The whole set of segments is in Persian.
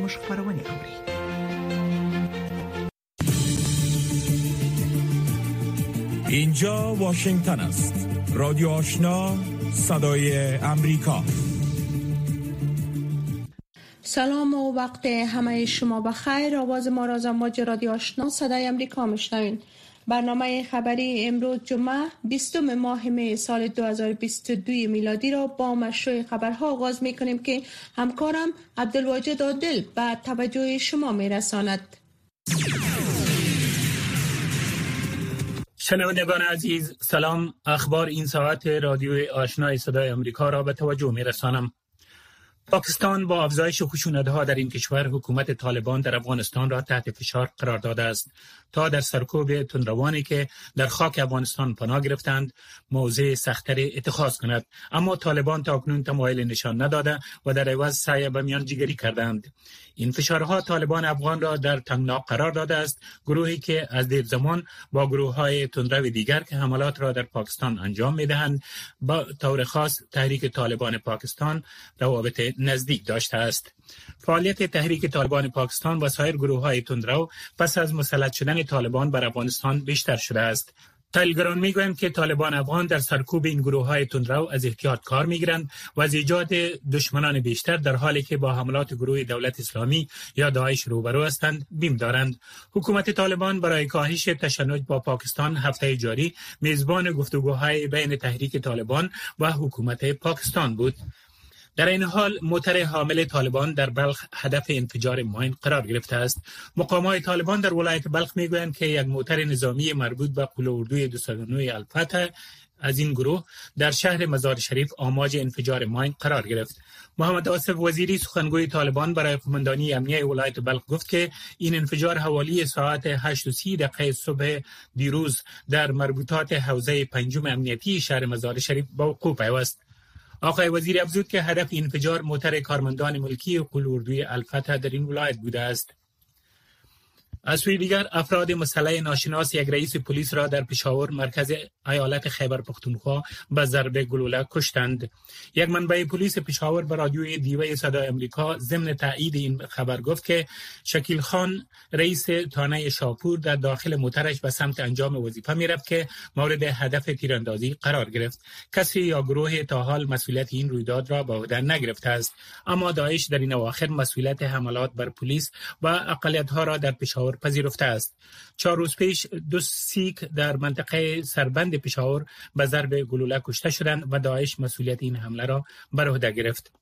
زموږ خبرونه اوري اینجا واشنگتن است. رادیو آشنا صدای امریکا. سلام و وقت همه شما بخیر. آواز ما را از امواج رادیو آشنا صدای امریکا میشنوین. برنامه خبری امروز جمعه 20 ماه می سال 2022 میلادی را با مشروع خبرها آغاز می کنیم که همکارم عبدالواجد عادل به توجه شما می رساند. شنوندگان عزیز سلام اخبار این ساعت رادیو آشنای صدای امریکا را به توجه می رسانم. پاکستان با افزایش خشونتها در این کشور حکومت طالبان در افغانستان را تحت فشار قرار داده است تا در سرکوب تندروانی که در خاک افغانستان پناه گرفتند موضع سختتر اتخاذ کند. اما طالبان تا اکنون تمایل نشان نداده و در عوض سعی به میانجیگری کردند. این فشارها طالبان افغان را در تنگنا قرار داده است. گروهی که از دیر زمان با گروه های تندرو دیگر که حملات را در پاکستان انجام می دهند با طور خاص تحریک طالبان پاکستان روابط نزدیک داشته است. فعالیت تحریک طالبان پاکستان و سایر گروه های تندرو پس از مسلط شدن طالبان بر افغانستان بیشتر شده است. تلگران می‌گویند که طالبان افغان در سرکوب این گروه های تندرو از احتیاط کار می‌گیرند و از ایجاد دشمنان بیشتر در حالی که با حملات گروه دولت اسلامی یا داعش روبرو هستند بیم دارند. حکومت طالبان برای کاهش تشنج با پاکستان هفته جاری میزبان گفتگوهای بین تحریک طالبان و حکومت پاکستان بود. در این حال موتر حامل طالبان در بلخ هدف انفجار ماین قرار گرفته است. های طالبان در ولایت بلخ می‌گویند که یک موتر نظامی مربوط به قول اردوی 209 الفتح از این گروه در شهر مزار شریف آماج انفجار ماین قرار گرفت. محمد آصف وزیری سخنگوی طالبان برای قماندانی امنیه ولایت بلخ گفت که این انفجار حوالی ساعت 8:30 دقیقه صبح دیروز در مربوطات حوزه پنجم امنیتی شهر مزار شریف با وقوع پیوست. آقای وزیر افزود که هدف انفجار موتر کارمندان ملکی قول اردوی الفتح در این ولایت بوده است. از سوی دیگر افراد مسلح ناشناس یک رئیس پلیس را در پشاور مرکز ایالت خیبر پختونخوا به ضرب گلوله کشتند. یک منبع پلیس پشاور به رادیوی دیوه صدای امریکا ضمن تایید این خبر گفت که شکیل خان رئیس تانه شاپور در داخل موترش به سمت انجام وظیفه می‌رفت که مورد هدف تیراندازی قرار گرفت. کسی یا گروه تا حال مسئولیت این رویداد را به عهده نگرفته است. اما داعش در این اواخر مسئولیت حملات بر پلیس و اقلیت ها را در پشاور پذیرفته است. چهار روز پیش دو سیک در منطقه سربند پشاور به ضرب گلوله کشته شدند و داعش مسئولیت این حمله را بر عهده گرفت.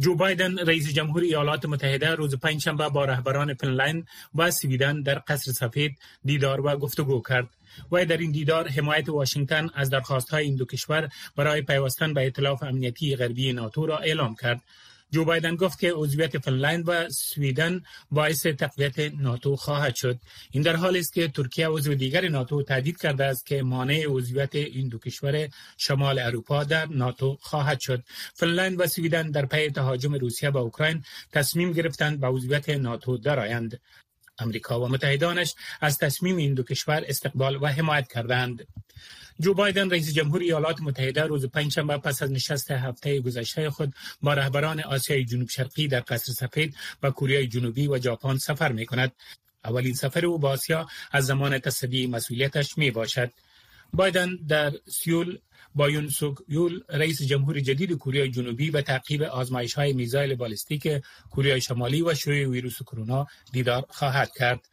جو بایدن رئیس جمهور ایالات متحده روز پنجشنبه با رهبران فنلند و سویدن در قصر سفید دیدار و گفتگو کرد. و در این دیدار حمایت واشنگتن از درخواست های این دو کشور برای پیوستن به ائتلاف امنیتی غربی ناتو را اعلام کرد جو بایدن گفت که عضویت فنلند و سویدن باعث تقویت ناتو خواهد شد. این در حالی است که ترکیه عضو دیگر ناتو تهدید کرده است که مانع عضویت این دو کشور شمال اروپا در ناتو خواهد شد. فنلند و سویدن در پی تهاجم روسیه به اوکراین تصمیم گرفتند به عضویت ناتو درآیند. امریکا و متحدانش از تصمیم این دو کشور استقبال و حمایت کردند جو بایدن رئیس جمهور ایالات متحده روز پنجشنبه پس از نشست هفته گذشته خود با رهبران آسیای جنوب شرقی در قصر سفید و کوریای جنوبی و ژاپن سفر می کند. اولین سفر او به آسیا از زمان تصدی مسئولیتش می باشد. بایدن در سیول با یون سوک یول رئیس جمهور جدید کره جنوبی و تعقیب آزمایش های میزایل بالستیک کره شمالی و شیوع ویروس کرونا دیدار خواهد کرد.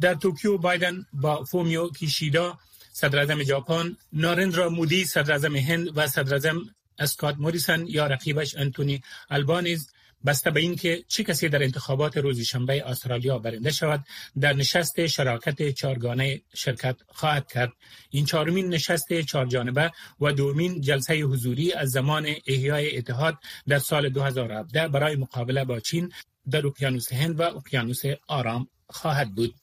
در توکیو بایدن با فومیو کیشیدا صدر ژاپن نارندرا مودی صدر هند و صدر اسکات موریسن یا رقیبش انتونی البانیز بسته به اینکه چه کسی در انتخابات روز شنبه استرالیا برنده شود در نشست شراکت چهارگانه شرکت خواهد کرد. این چهارمین نشست چهارجانبه و دومین جلسه حضوری از زمان احیای اتحاد در سال 2017 برای مقابله با چین در اقیانوس هند و اقیانوس آرام خواهد بود.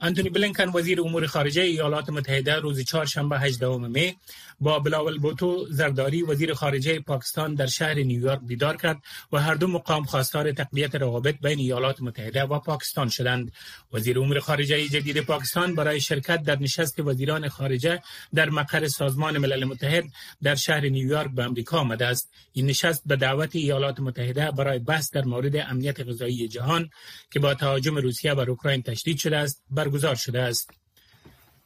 انتونی بلینکن وزیر امور خارجه ایالات متحده روز چهارشنبه 18 می با بلاول بوتو زرداری وزیر خارجه پاکستان در شهر نیویورک دیدار کرد و هر دو مقام خواستار تقویت روابط بین ایالات متحده و پاکستان شدند. وزیر امور خارجه جدید پاکستان برای شرکت در نشست وزیران خارجه در مقر سازمان ملل متحد در شهر نیویورک به امریکا آمده است. این نشست به دعوت ایالات متحده برای بحث در مورد امنیت غذایی جهان که با تهاجم روسیه بر اوکراین تشدید شده است. برگزار شده است.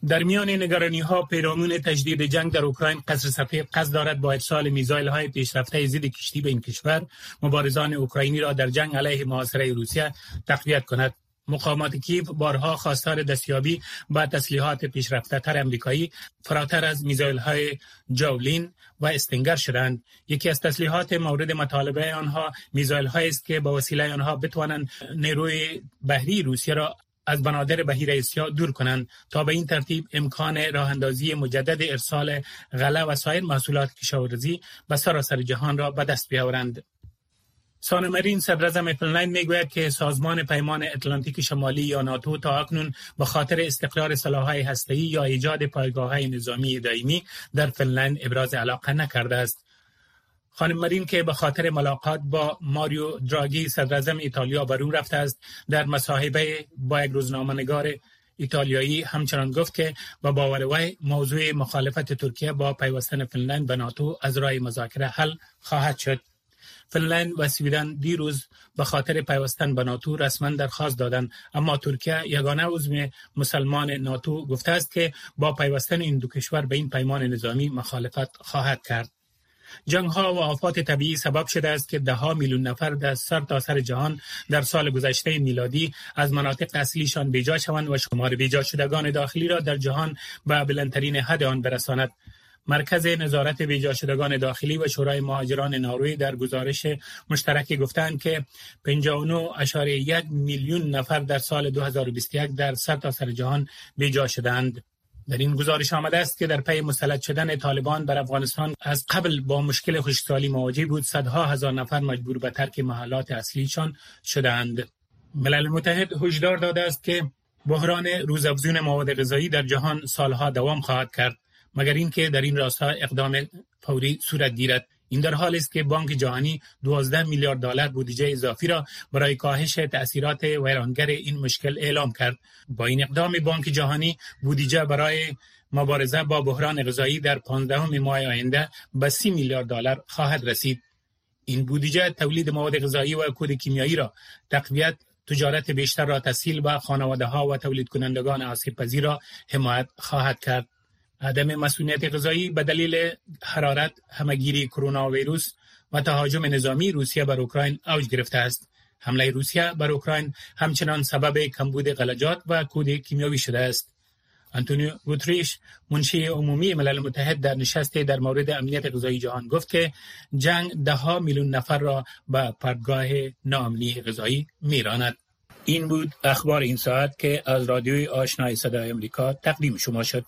در میان نگرانی ها پیرامون تجدید جنگ در اوکراین قصر سفید قصد دارد با ارسال میزایل های پیشرفته ضد کشتی به این کشور مبارزان اوکراینی را در جنگ علیه محاصره روسیه تقویت کند. مقامات کیف بارها خواستار دستیابی به تسلیحات پیشرفته تر امریکایی فراتر از میزایل های جاولین و استنگر شدند یکی از تسلیحات مورد مطالبه آنها میزایل است که با وسیله آنها بتوانند نیروی بحری روسیه را از بنادر بهیر اسیا دور کنند تا به این ترتیب امکان راه اندازی مجدد ارسال غله و سایر محصولات کشاورزی به سراسر جهان را به دست بیاورند. سانمرین صدر فنلند می‌گوید که سازمان پیمان اتلانتیک شمالی یا ناتو تا اکنون به خاطر استقرار سلاحهای هسته‌ای یا ایجاد پایگاه نظامی دائمی در فنلند ابراز علاقه نکرده است. خانم مرین که به خاطر ملاقات با ماریو دراگی صدر ایتالیا برون رفته است در مصاحبه با یک روزنامه‌نگار ایتالیایی همچنان گفت که با باور وی موضوع مخالفت ترکیه با پیوستن فنلند به ناتو از رای مذاکره حل خواهد شد. فنلند و سویدن دیروز به خاطر پیوستن به ناتو رسما درخواست دادند اما ترکیه یگانه عضو مسلمان ناتو گفته است که با پیوستن این دو کشور به این پیمان نظامی مخالفت خواهد کرد. جنگ ها و آفات طبیعی سبب شده است که ده ها میلیون نفر در سر تا سر جهان در سال گذشته میلادی از مناطق اصلیشان بیجا شوند و شمار بیجا شدگان داخلی را در جهان به بلندترین حد آن برساند مرکز نظارت بیجا شدگان داخلی و شورای مهاجران ناروی در گزارش مشترکی گفتند که 59.1 میلیون نفر در سال 2021 در سر سر جهان بیجا شدند. در این گزارش آمده است که در پی مسلط شدن طالبان بر افغانستان از قبل با مشکل خشکسالی مواجه بود صدها هزار نفر مجبور به ترک محلات اصلیشان شدند ملل متحد هشدار داده است که بحران روزافزون مواد غذایی در جهان سالها دوام خواهد کرد مگر اینکه در این راستا اقدام فوری صورت گیرد. این در حالی است که بانک جهانی 12 میلیارد دلار بودجه اضافی را برای کاهش تاثیرات ویرانگر این مشکل اعلام کرد. با این اقدام بانک جهانی بودجه برای مبارزه با بحران غذایی در 15 ماه آینده به 30 میلیارد دلار خواهد رسید. این بودجه تولید مواد غذایی و کود کیمیایی را تقویت تجارت بیشتر را تسهیل به خانواده ها و تولید کنندگان آسیب پذیر را حمایت خواهد کرد. عدم مسئولیت غذایی به دلیل حرارت همگیری کرونا ویروس و تهاجم نظامی روسیه بر اوکراین اوج گرفته است. حمله روسیه بر اوکراین همچنان سبب کمبود غلجات و کود کیمیاوی شده است. انتونیو گوتریش منشی عمومی ملل متحد در نشست در مورد امنیت غذایی جهان گفت که جنگ ده ها میلیون نفر را به پرگاه ناامنی غذایی میراند. این بود اخبار این ساعت که از رادیوی آشنای صدای امریکا تقدیم شما شد.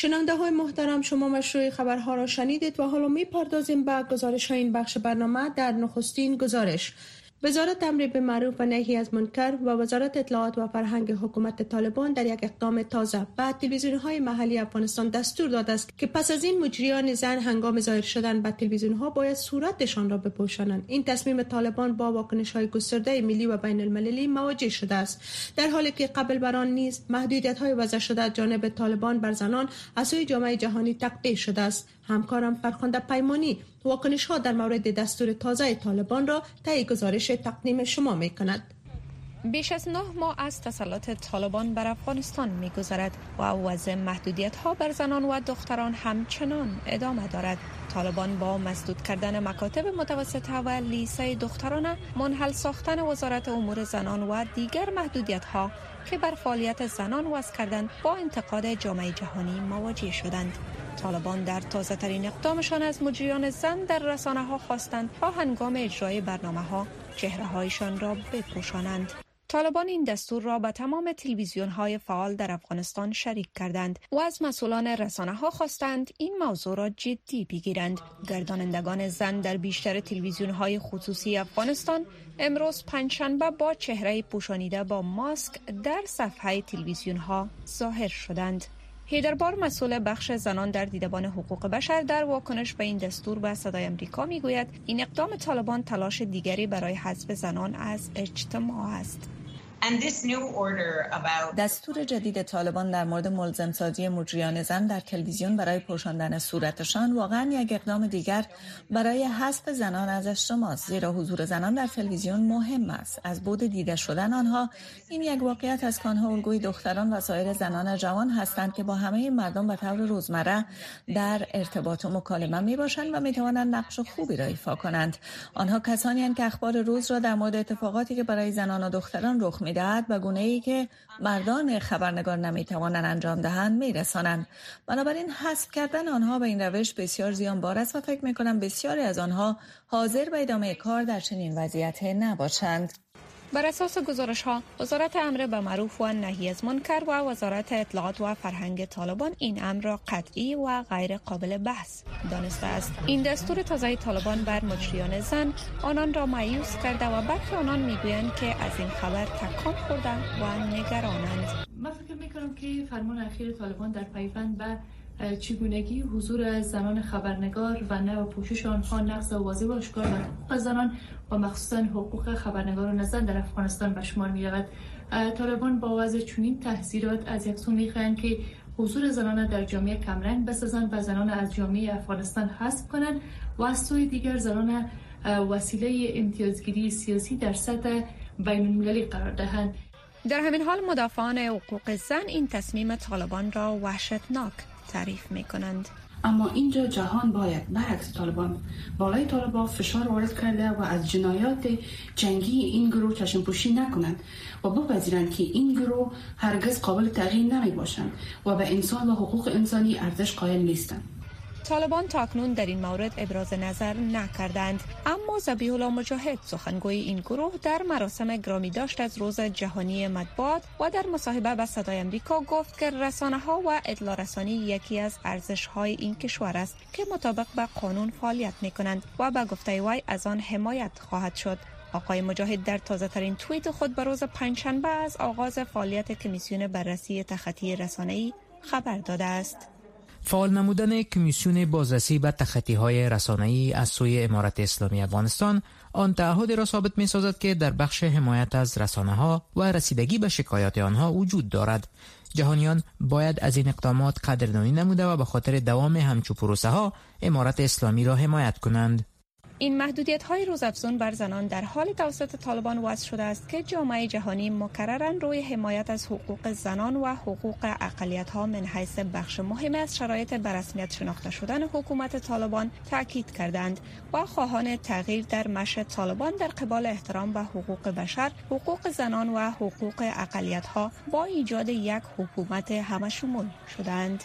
شنونده های محترم شما مشروع خبرها را شنیدید و حالا می پردازیم به گزارش های این بخش برنامه. در نخستین گزارش وزارت امر به معروف و نهی از منکر و وزارت اطلاعات و فرهنگ حکومت طالبان در یک اقدام تازه به تلویزیون های محلی افغانستان دستور داده است که پس از این مجریان زن هنگام ظاهر شدن به تلویزیون ها باید صورتشان را بپوشانند. این تصمیم طالبان با واکنش های گسترده ملی و بین المللی مواجه شده است. در حالی که قبل بر آن نیز محدودیت های وضع شده از جانب طالبان بر زنان از سوی جامعه جهانی تقطیع شده است. همکارم فرخنده پیمانی واکنش ها در مورد دستور تازه طالبان را طی گزارش تقدیم شما می کند. بیش از نه ماه از تسلط طالبان بر افغانستان می گذرد و وضع محدودیت ها بر زنان و دختران همچنان ادامه دارد. طالبان با مسدود کردن مکاتب متوسطه و لیسه دخترانه منحل ساختن وزارت امور زنان و دیگر محدودیت ها که بر فعالیت زنان وضع کردند با انتقاد جامعه جهانی مواجه شدند. طالبان در تازه ترین اقدامشان از مجریان زن در رسانه ها خواستند تا هنگام اجرای برنامه ها چهره هایشان را بپوشانند. طالبان این دستور را به تمام تلویزیون های فعال در افغانستان شریک کردند و از مسئولان رسانه ها خواستند این موضوع را جدی بگیرند. گردانندگان زن در بیشتر تلویزیون های خصوصی افغانستان امروز پنجشنبه با چهره پوشانیده با ماسک در صفحه تلویزیون ها ظاهر شدند. هیدربار مسئول بخش زنان در دیدبان حقوق بشر در واکنش به این دستور به صدای امریکا می‌گوید این اقدام طالبان تلاش دیگری برای حذف زنان از اجتماع است. دستور جدید طالبان در مورد ملزم سازی مجریان زن در تلویزیون برای پوشاندن صورتشان واقعا یک اقدام دیگر برای حذف زنان از اجتماع زیرا حضور زنان در تلویزیون مهم است. از بود دیده شدن آنها این یک واقعیت از کانها الگوی دختران و سایر زنان جوان هستند که با همه مردم به طور روزمره در ارتباط و مکالمه می باشند و می توانند نقش خوبی را ایفا کنند. آنها کسانی که اخبار روز را در مورد اتفاقاتی که برای زنان و دختران رخ می‌دهد و گونه ای که مردان خبرنگار نمی‌توانند انجام دهند میرسانند. بنابراین حذف کردن آنها به این روش بسیار زیان بار است و فکر می کنم بسیاری از آنها حاضر به ادامه کار در چنین وضعیت نباشند. بر اساس گزارش ها وزارت امر به معروف و نهی از منکر و وزارت اطلاعات و فرهنگ طالبان این امر را قطعی و غیر قابل بحث دانسته است. این دستور تازه طالبان بر مجریان زن آنان را مایوس کرده و برخی آنان می‌گویند که از این خبر تکان خورده و نگرانند. من فکر می‌کنم که فرمان اخیر طالبان در پیوند به چگونگی حضور زنان خبرنگار و نه و پوشش آنها نقض واضح و آشکار و حقوق زنان و مخصوصا حقوق خبرنگاران زن در افغانستان به شمار می رود طالبان با وضع چنین تحذیرات از یک سو می‌خواهند که حضور زنان در جامعه کمرنگ بسازند و زنان از جامعه افغانستان حذف کنند و از سوی دیگر زنان وسیله امتیازگیری سیاسی در سطح بین المللی قرار دهند. در همین حال مدافعان حقوق زن این تصمیم طالبان را وحشتناک تعریف می کنند. اما اینجا جهان باید برعکس طالبان بالای طالبان فشار وارد کرده و از جنایات جنگی این گروه چشم پوشی نکنند و بپذیرند که این گروه هرگز قابل تغییر نمی باشند و به انسان و حقوق انسانی ارزش قائل نیستند طالبان تاکنون در این مورد ابراز نظر نکردند اما زبیح الله مجاهد سخنگوی این گروه در مراسم گرامی داشت از روز جهانی مطبوعات و در مصاحبه به صدای امریکا گفت که رسانه ها و اطلاع رسانی یکی از ارزش های این کشور است که مطابق به قانون فعالیت می کنند و به گفته وی از آن حمایت خواهد شد آقای مجاهد در تازه ترین توییت خود به روز پنجشنبه از آغاز فعالیت کمیسیون بررسی تخطی رسانه‌ای خبر داده است. فعال نمودن کمیسیون بازرسی به تخطی های رسانه‌ای از سوی امارت اسلامی افغانستان آن تعهد را ثابت می سازد که در بخش حمایت از رسانه ها و رسیدگی به شکایات آنها وجود دارد. جهانیان باید از این اقدامات قدردانی نموده و به خاطر دوام همچو پروسه ها امارت اسلامی را حمایت کنند. این محدودیت های روزافزون بر زنان در حال توسط طالبان وضع شده است که جامعه جهانی مکررا روی حمایت از حقوق زنان و حقوق اقلیت ها من حیث بخش مهم از شرایط برسمیت شناخته شدن حکومت طالبان تاکید کردند و خواهان تغییر در مش طالبان در قبال احترام به حقوق بشر، حقوق زنان و حقوق اقلیت ها با ایجاد یک حکومت همشمول شدند.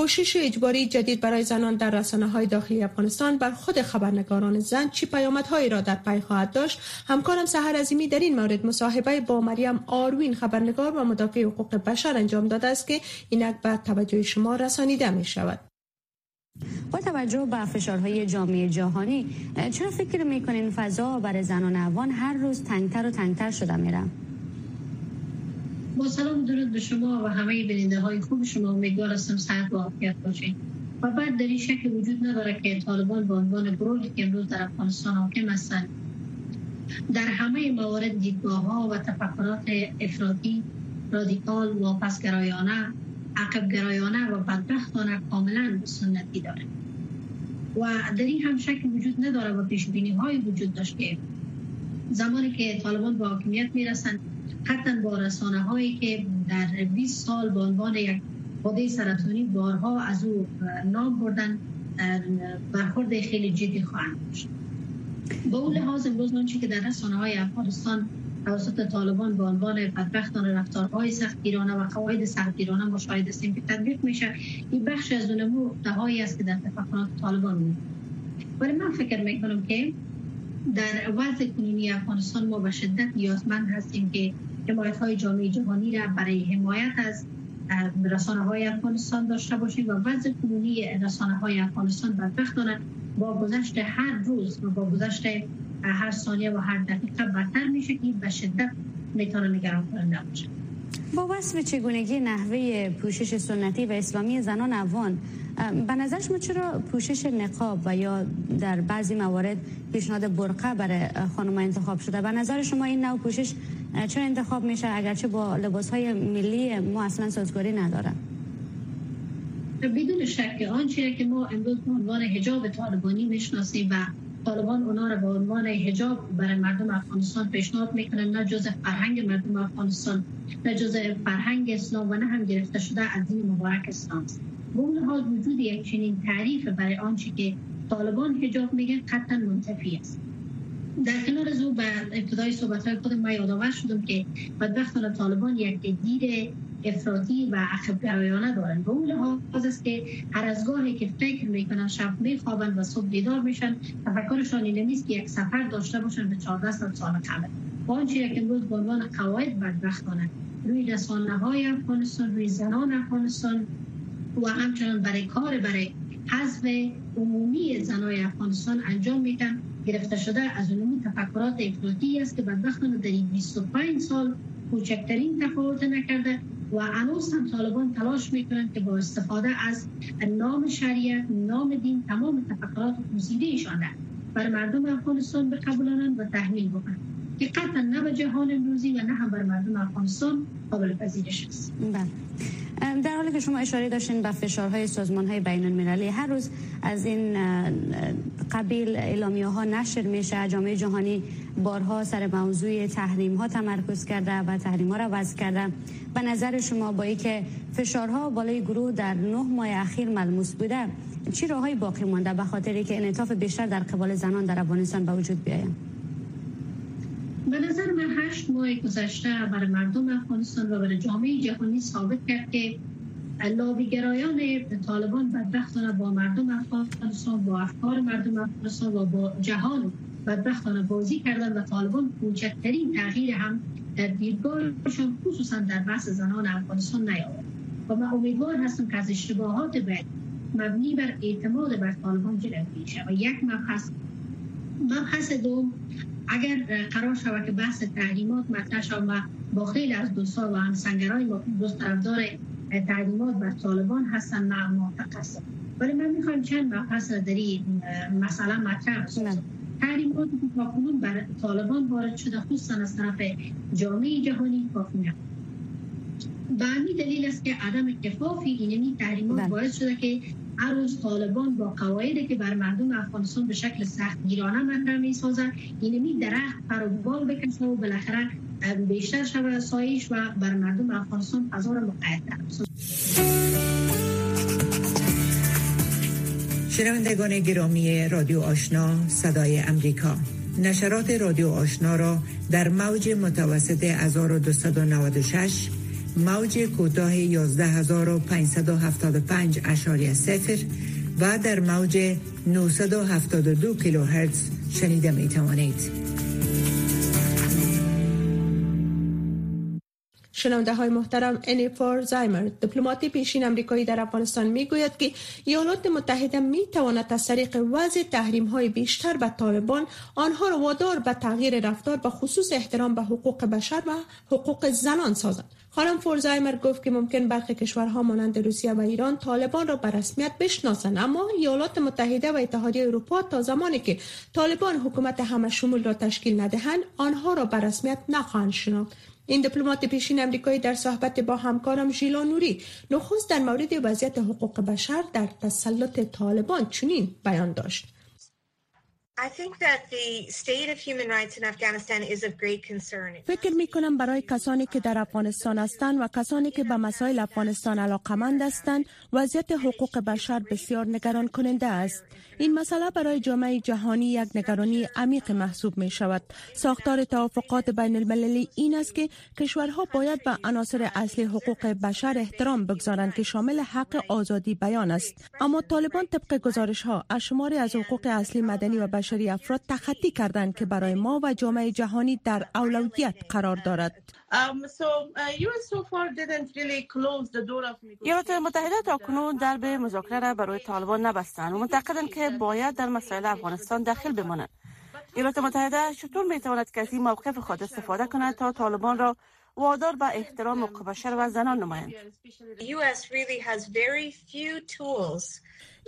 پوشش اجباری جدید برای زنان در رسانه های داخلی افغانستان بر خود خبرنگاران زن چی پیامدهایی را در پی خواهد داشت؟ همکارم سهر عظیمی در این مورد مصاحبه با مریم آروین خبرنگار و مدافع حقوق بشر انجام داده است که اینک به توجه شما رسانیده می شود با توجه به فشارهای جامعه جهانی چرا فکر می‌کنین فضا برای زنان افغان هر روز تنگتر و تنگتر شده میره با سلام درود به شما و همه بیننده های خوب شما. امیدوار هستم صحت و عافیت باشین. و بعد در این شک وجود نداره که طالبان به عنوان گروهی که امروز در افغانستان حاکم هستند. در همه موارد دیدگاه ها و تفکرات افراطی رادیکال و پسگرایانه عقبگرایانه و بدبختانه کاملا سنتی داره. و در این هم شک وجود نداره و پیش بینی های وجود داشت که زمانی که طالبان با حاکمیت می‌رسند حتی با رسانه هایی که در 20 سال به عنوان یک خودی سرطانی بارها از او نام بردن برخورد خیلی جدی خواهند داشت. با اون لحاظ امروز آنچه که در رسانه های افغانستان توسط طالبان به عنوان بدبختان رفتارهای سختگیرانه و قواعد سختگیرانه مشاهده هستیم که تطبیق میشه این بخش از نمو دهایی است که در تفکرات طالبان ولی من فکر می‌کنم که در وضع کنونی افغانستان ما به شدت نیازمند هستیم که حمایت های جامعه جهانی را برای حمایت از رسانه های افغانستان داشته باشیم و وضع کنونی رسانه های افغانستان بدبختانه با گذشت هر روز و با گذشت هر ثانیه و هر دقیقه بدتر میشه که به شدت می‌تونه نگران کننده باشه. با وصف چگونگی نحوه پوشش سنتی و اسلامی زنان افغان به نظر شما چرا پوشش نقاب و یا در بعضی موارد پیشنهاد برقه برای خانم انتخاب شده؟ به نظر شما این نوع پوشش چرا انتخاب میشه اگرچه با لباس های ملی ما اصلا سازگاری ندارن؟ بدون شک آنچه که ما امروز به عنوان حجاب طالبانی می‌شناسیم و طالبان اونا رو به عنوان حجاب برای مردم افغانستان پیشنهاد می‌کنن نه جز فرهنگ مردم افغانستان نه جز فرهنگ اسلام و نه هم گرفته شده از دین مبارک اسلام. به اون حال وجود یک چنین تعریف برای آنچه که طالبان حجاب میگن قطعا منتفی است. در کنار از او به ابتدای صحبت های خود ما یادآور شدم که بدبختان طالبان یک دید افراطی و عقب گرایانه دارن به اون لحاظ است که هر از گاهی که فکر می‌کنن شب میخوابن و صبح بیدار میشن تفکرشان این نیست که یک سفر داشته باشن به 14 سال قبل. با آنچه که امروز به عنوان قواعد بدبختانه روی رسانه های افغانستان روی زنان افغانستان و همچنان برای کار برای حذف عمومی زنای افغانستان انجام میدن گرفته شده از عمومی تفکرات افراطی است که بدبختانه در این 25 سال کوچکترین تفاوت نکرده و هنوز هم طالبان تلاش می‌کنند که با استفاده از نام شریعت نام دین تمام تفکرات گزیده ایشان بر مردم افغانستان بقبولانند و تحمیل بکنند. که قطعا نه به جهان امروزی و نه هم بر مردم افغانستان قابل پذیرش است. بله. در حالی که شما اشاره داشتین به فشارهای سازمان های بین المللی هر روز از این قبیل اعلامیه ها نشر میشه. جامعه جهانی بارها سر موضوع تحریم ها تمرکز کرده و تحریم ها را وضع کرده. به نظر شما با که فشارها بالای گروه در نه ماه اخیر ملموس بوده چی راههای باقی مانده؟ به خاطری که انعطاف بیشتر در قبال زنان در افغانستان به وجود بیاید. به نظر من هشت ماه گذشته برای مردم افغانستان و برای جامعه جهانی ثابت کرد که لابیگرایان طالبان بدبختانه با مردم افغانستان با افکار مردم افغانستان و با جهان بدبختانه بازی کردن و طالبان کوچکترین تغییر هم در دیدگاهشان خصوصا در بحث زنان افغانستان نیاورد. و من امیدوار هستم که از اشتباهات بعد مبنی بر اعتماد بر طالبان جلوگیری شود. و یک مبحث مبحث دوم اگر قرار شود که بحث تحریمات مطرح شود و با خیلی از دوستان و همسنگرای ما دوست طرفدار تحریمات بر طالبان هستن نه موافق هستن ولی من می‌خوایم چند مبحث در این مثلا مطرح بسازم تحریماتی که تاکنون بر طالبان وارد شده خصوصا از طرف جامعه جهانی کافی به همین دلیل است که عدم کفافی اینمی تحریمات بله. باعث شده که هر روز طالبان با قواعدی که بر مردم افغانستان به شکل سخت گیرانه مطرح می سازن اینمی درخت پروبال بکشه و بالاخره بیشتر شود سایش و بر مردم افغانستان فضا را مقید شنوندگان گرامی رادیو آشنا صدای امریکا. نشرات رادیو آشنا را در موج متوسط 1296 موج کوتاه 11575 اشاری سفر و در موج 972 کیلوهرتز شنیده می توانید. شنونده های محترم انیفور زایمر دیپلماتی پیشین امریکایی در افغانستان می گوید که ایالات متحده می تواند از طریق وضع تحریم های بیشتر به طالبان آنها را وادار به تغییر رفتار به خصوص احترام به حقوق بشر و حقوق زنان سازند خانم فورزایمر گفت که ممکن برخی کشورها مانند روسیه و ایران طالبان را به رسمیت بشناسند اما ایالات متحده و اتحادیه اروپا تا زمانی که طالبان حکومت همه شمول را تشکیل ندهند آنها را به رسمیت نخواهند شناخت. این دیپلمات پیشین امریکایی در صحبت با همکارم ژیلا نوری نخست در مورد وضعیت حقوق بشر در تسلط طالبان چنین بیان داشت. فکر می کنم برای کسانی که در افغانستان هستند و کسانی که به مسائل افغانستان علاقمند هستند وضعیت حقوق بشر بسیار نگران کننده است. این مسئله برای جامعه جهانی یک نگرانی عمیق محسوب می شود ساختار توافقات بین المللی این است که کشورها باید به عناصر اصلی حقوق بشر احترام بگذارند که شامل حق آزادی بیان است. اما طالبان طبق گزارش ها از شماری از حقوق اصلی مدنی و بشری افراد تخطی کردند که برای ما و جامعه جهانی در اولویت قرار دارد. ایالات متحده تا کنون درب مذاکره را برای طالبان نبستند و معتقدند که باید در مسائل افغانستان داخل بمانند ایالات متحده چطور می تواند که از این موقف خود استفاده کند تا طالبان را وادار به احترام حقوق بشر و زنان نمایند؟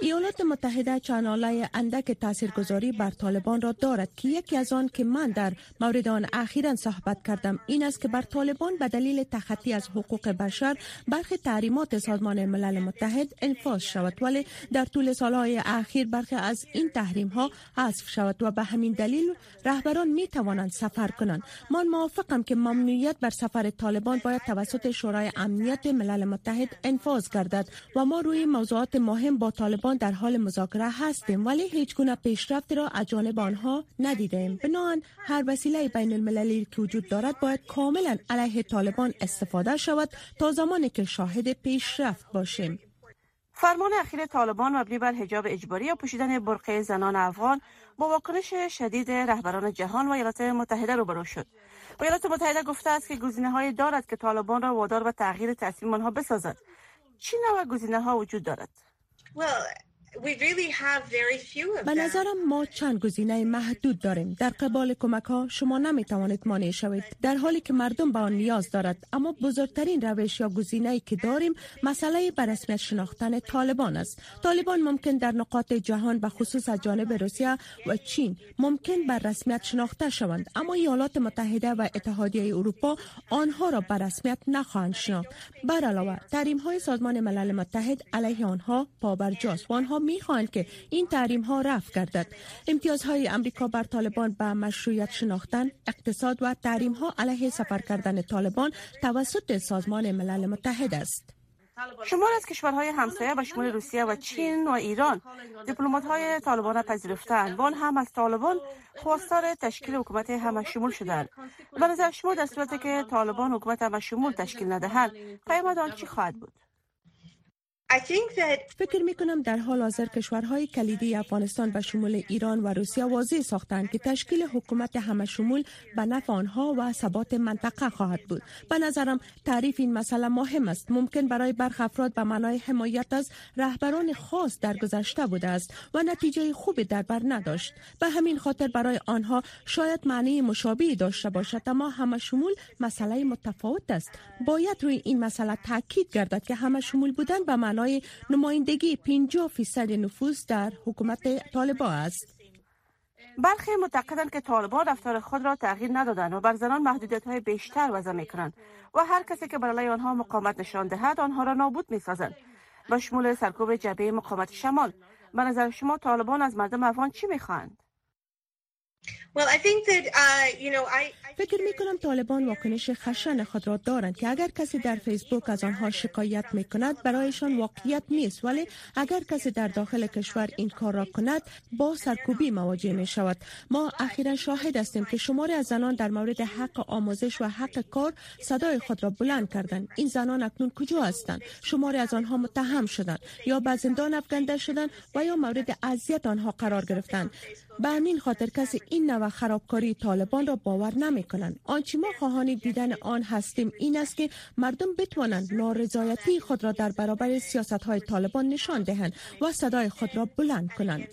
ایالات متحده چناله اندک تاثیرگذاری بر طالبان را دارد که یکی از آن که من در مورد آن اخیرا صحبت کردم این است که بر طالبان به دلیل تخطی از حقوق بشر برخی تحریمات سازمان ملل متحد انفاذ شود. ولی در طول سالهای اخیر برخی از این تحریم ها حذف شود و به همین دلیل رهبران می توانند سفر کنند. من موافقم که ممنوعیت بر سفر طالبان باید توسط شورای امنیت ملل متحد انفاذ گردد و ما روی موضوعات مهم با طالبان در حال مذاکره هستیم ولی هیچ گونه پیشرفتی را از جانب آنها ندیدیم بنابراین هر وسیله بین المللی که وجود دارد باید کاملا علیه طالبان استفاده شود تا زمانی که شاهد پیشرفت باشیم فرمان اخیر طالبان مبنی بر حجاب اجباری یا پوشیدن برقه زنان افغان با واکنش شدید رهبران جهان و ایالات متحده روبرو شد. ایالات متحده گفته است که گزینه های دارد که طالبان را وادار به تغییر تصمیم آنها بسازد. چی نوع گزینه ها وجود دارد؟ well, به نظرم ما چند گزینه محدود داریم. در قبال کمک ها شما نمی توانید مانع شوید. در حالی که مردم به آن نیاز دارد. اما بزرگترین روش یا گزینه که داریم مسئله بر رسمیت شناختن طالبان است. طالبان ممکن در نقاط جهان به خصوص از جانب روسیه و چین ممکن بر رسمیت شناخته شوند. اما ایالات متحده و اتحادیه اروپا آنها را بر رسمیت نخواهند شناخت. بر علاوه تحریم های سازمان ملل متحد علیه آنها پابرجاست و آنها می‌خواهند که این تحریم ها رفع گردد. امتیازهای امریکا بر طالبان به مشروعیت شناختن اقتصاد و تحریم ها علیه سفر کردن طالبان توسط سازمان ملل متحد است. شمار از کشورهای همسایه و شمول روسیه و چین و ایران دیپلمات های طالبان پذیرفتند. و هم از طالبان خواستار تشکیل حکومت همه شمول شدند. به نظر شما در صورتی که طالبان حکومت همه شمول تشکیل ندهند پیامد آن چی خواهد بود؟ فکر می کنم در حال حاضر کشورهای کلیدی افغانستان به شمول ایران و روسیه واضح ساختند که تشکیل حکومت همه شمول به نفع آنها و ثبات منطقه خواهد بود. به نظرم تعریف این مسئله مهم است. ممکن برای برخ افراد به معنای حمایت از رهبران خاص در گذشته بوده است و نتیجه خوبی در بر نداشت. به همین خاطر برای آنها شاید معنی مشابهی داشته باشد اما همه شمول مسئله متفاوت است. باید روی این مسئله تاکید گردد که همه شمول بودن به معنای نمایندگی 50 فیصد نفوذ در حکومت طالبان است. برخی معتقدند که طالبان رفتار خود را تغییر ندادند و بر زنان محدودیت های بیشتر وضع می کنند و هر کسی که برای آنها مقاومت نشان دهد آنها را نابود می سازند سرکوب جبهه مقاومت شمال به نظر شما طالبان از مردم افغان چی می خواهند؟ فکر می کنم طالبان واکنش خشن خود را دارند که اگر کسی در فیسبوک از آنها شکایت می کند برایشان واقعیت نیست. ولی اگر کسی در داخل کشور این کار را کند با سرکوبی مواجه می شود ما اخیرا شاهد هستیم که شماری از زنان در مورد حق آموزش و حق کار صدای خود را بلند کردند. این زنان اکنون کجا هستند؟ شماری از آنها متهم شدند یا به زندان افکنده شدند و یا مورد اذیت آنها قرار گرفتند. به همین خاطر کسی این نوع خرابکاری طالبان را باور نمی کنند آنچه ما خواهان دیدن آن هستیم این است که مردم بتوانند نارضایتی خود را در برابر سیاست های طالبان نشان دهند و صدای خود را بلند کنند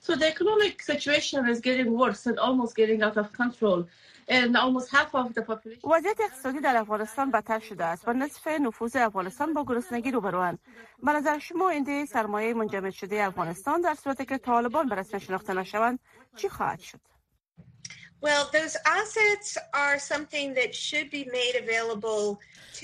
So the economic situation is getting worse and almost getting out of control. وضعیت اقتصادی در افغانستان بدتر شده است. و نصف نفوذ افغانستان با گرسنگی روبروند به نظر شما اینده سرمایه منجمد شده افغانستان در صورتی که طالبان به رسمیت شناخته نشوند چی خواهد شد؟ Well, those assets are something that should be made available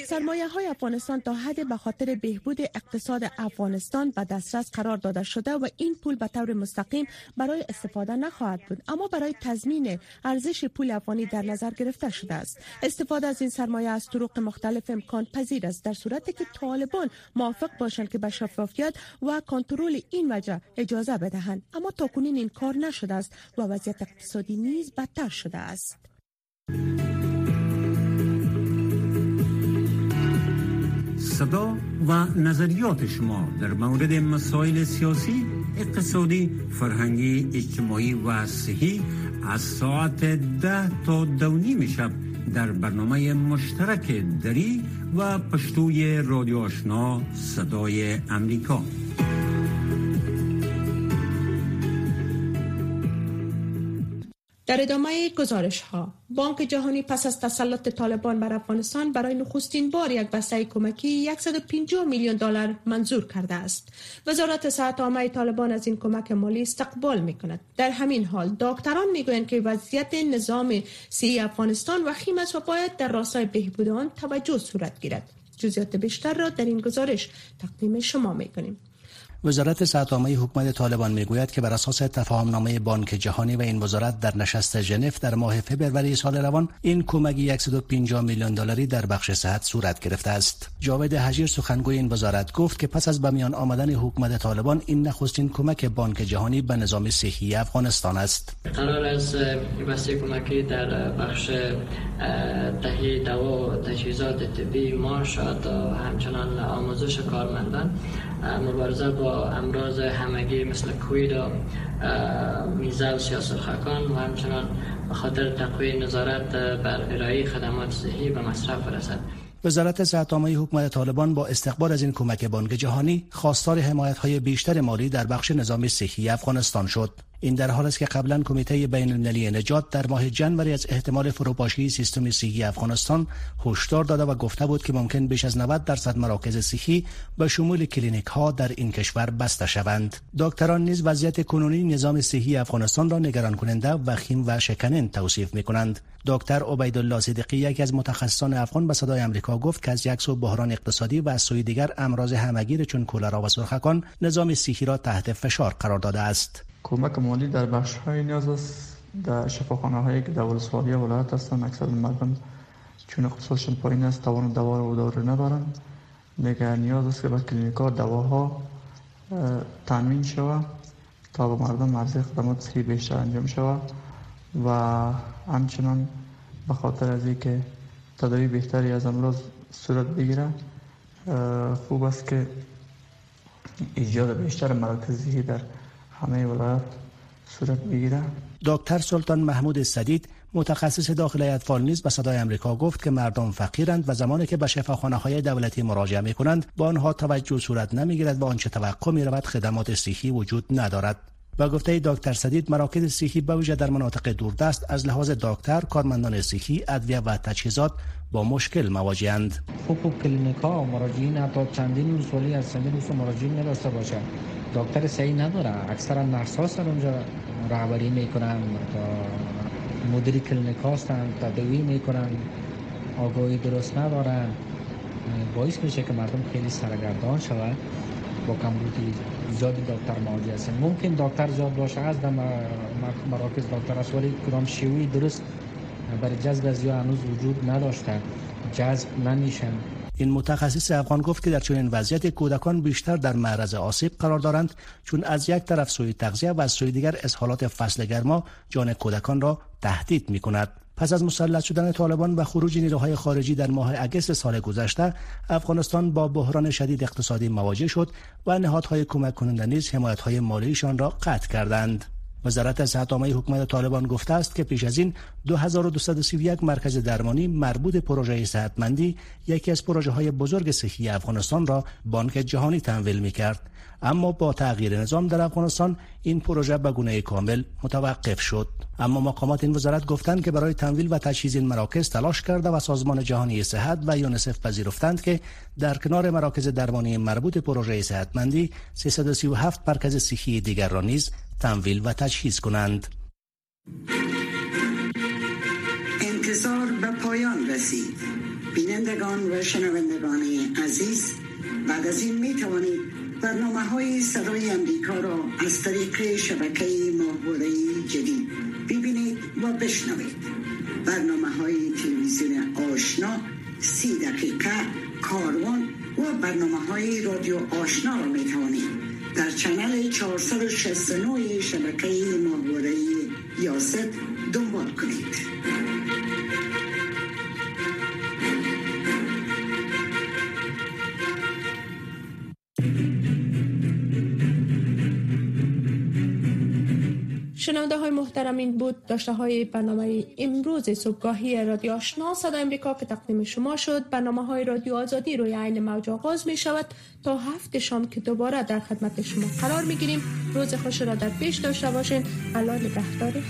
سرمایه های افغانستان تا حد به خاطر بهبود اقتصاد افغانستان به دسترس قرار داده شده و این پول به طور مستقیم برای استفاده نخواهد بود اما برای تضمین ارزش پول افغانی در نظر گرفته شده است. استفاده از این سرمایه از طرق مختلف امکان پذیر است در صورتی که طالبان موافق باشند که به شفافیت و کنترل این وجه اجازه بدهند اما تاکنون این کار نشده است و وضعیت اقتصادی نیز بدتر شده است. صدا و نظریات شما در مورد مسائل سیاسی، اقتصادی، فرهنگی، اجتماعی و صحی از ساعت ده تا دونی شب در برنامه مشترک دری و پشتوی رادیو آشنا صدای امریکا. در ادامه گزارش ها بانک جهانی پس از تسلط طالبان بر افغانستان برای نخستین بار یک بسته کمکی 150 میلیون دلار منظور کرده است. وزارت صحت عامه طالبان از این کمک مالی استقبال می کند در همین حال دکتران می‌گویند که وضعیت نظام صحی افغانستان وخیم است و باید در راستای بهبود آن توجه صورت گیرد. جزئیات بیشتر را در این گزارش تقدیم شما می کنیم وزارت عامه حکومت طالبان می‌گوید که بر اساس تفاهم نامه بانک جهانی و این وزارت در نشست ژنو در ماه فوریه سال روان این کمک 150 میلیون دلاری در بخش صحت صورت گرفته است. جاوید حجیر سخنگوی این وزارت گفت که پس از به میان آمدن حکومت طالبان این نخستین کمک بانک جهانی به نظام صحی افغانستان است. قرار است بسته کمکی در بخش تهیه دوا تجهیزات طبی ماش و همچنان آموزش کارمندان مبارزه با امراض همگی مثل کوید و میزه و سیاست خکان و همچنان خاطر تقوی نظارت بر ارائه خدمات صحی به مصرف برسد. وزارت صحت عامه حکومت طالبان با استقبال از این کمک بانک جهانی خواستار حمایت های بیشتر مالی در بخش نظام صحی افغانستان شد. این در حال است که قبلا کمیته بین المللی نجات در ماه جنوری از احتمال فروپاشی سیستم صحی افغانستان هشدار داده و گفته بود که ممکن بیش از 90 درصد مراکز صحی به شمول کلینیک ها در این کشور بسته شوند. دکتران نیز وضعیت کنونی نظام صحی افغانستان را نگران کننده وخیم و شکنن توصیف می کنند دکتر عبیدالله صدیقی یکی از متخصصان افغان به صدای آمریکا گفت که از یک سو بحران اقتصادی و از سوی دیگر امراض همگیر چون کولرا و سرخکان نظام صحی را تحت فشار قرار داده است. کمک مالی در بخش های نیاز است. در شفاخانه هایی که در ولسوالی ولایت هستند اکثر مردم چون اقتصادشون پایین است توان دوا و داره ندارند دیگر نیاز است که به کلینیک ها دواها تامین شود تا به مردم عرضه خدمات صحی بیشتر انجام شود و همچنان به خاطر از اینکه تداوی بهتری از امراض صورت بگیره خوب است که ایجاد بیشتر مراکزی در همه ولایت صورت بگیره دکتر سلطان محمود سدید متخصص داخل اطفال نیز به صدای امریکا گفت که مردم فقیرند و زمانی که به شفاخانه های دولتی مراجعه می کنند با آنها توجه صورت نمی‌گیرد و آنچه توقع می رود خدمات صحی وجود ندارد. با گفته دکتر سدید مراکز صحی به ویژه در مناطق دوردست از لحاظ دکتر کارمندان صحی ادویه و تجهیزات با مشکل مواجهند خوب کلینیک ها مراجعین حتی چندین ولی از چندین روز مراجعین نداشته باشد دکتر صحیح نداره اکثرا نرس ها اونجا رهبری می‌کنن مدیر کلینیک هستن تداوی می‌کنن آگاهی درست ندارن باعث میشه که مردم خیلی سرگردان شود با کمبودی زیادی دکتر مواجه هستن. ممکن دکتر زیاد باشه از در مراکز دکتر است ولی کدام شیوی درست برای جذب از هنوز وجود نداشته جذب نمیشن. این متخصص افغان گفت که در چنین وضعیت کودکان بیشتر در معرض آسیب قرار دارند چون از یک طرف سوی تغذیه و از سوی دیگر حالات فصل گرما جان کودکان را تهدید می کند پس از مسلط شدن طالبان و خروج نیروهای خارجی در ماه اگست سال گذشته افغانستان با بحران شدید اقتصادی مواجه شد و نهادهای کمک کننده نیز حمایت‌های مالیشان را قطع کردند. وزارت صحت عامه حکومت طالبان گفته است که پیش از این 2231 مرکز درمانی مربوط پروژه صحتمندی یکی از پروژه های بزرگ صحی افغانستان را بانک جهانی تمویل می کرد اما با تغییر نظام در افغانستان این پروژه به گونه کامل متوقف شد. اما مقامات این وزارت گفتند که برای تمویل و تجهیز این مراکز تلاش کرده و سازمان جهانی صحت و یونسف پذیرفتند که در کنار مراکز درمانی مربوط پروژه صحتمندی 337 مرکز صحی دیگر را نیز تمویل و تجهیز کنند. انتظار به پایان رسید. بینندگان و شنوندگان عزیز بعد از این می توانید برنامه های صدای امریکا را از طریق شبکه ماهواره جدید ببینید و بشنوید. برنامه های تلویزیون آشنا سی دقیقه کاروان و برنامه های رادیو آشنا را می توانید در چنل 469 شبکه ماهواره یاست دنبال کنید. شنونده های محترم این بود. داشته های برنامه امروز صبحگاهی رادیو آشنا صدا امریکا که تقدیم شما شد. برنامه های رادیو آزادی روی عین موج آغاز می شود تا هفت شام که دوباره در خدمت شما قرار می گیریم روز خوش را در پیش داشته باشین. الله نگهدار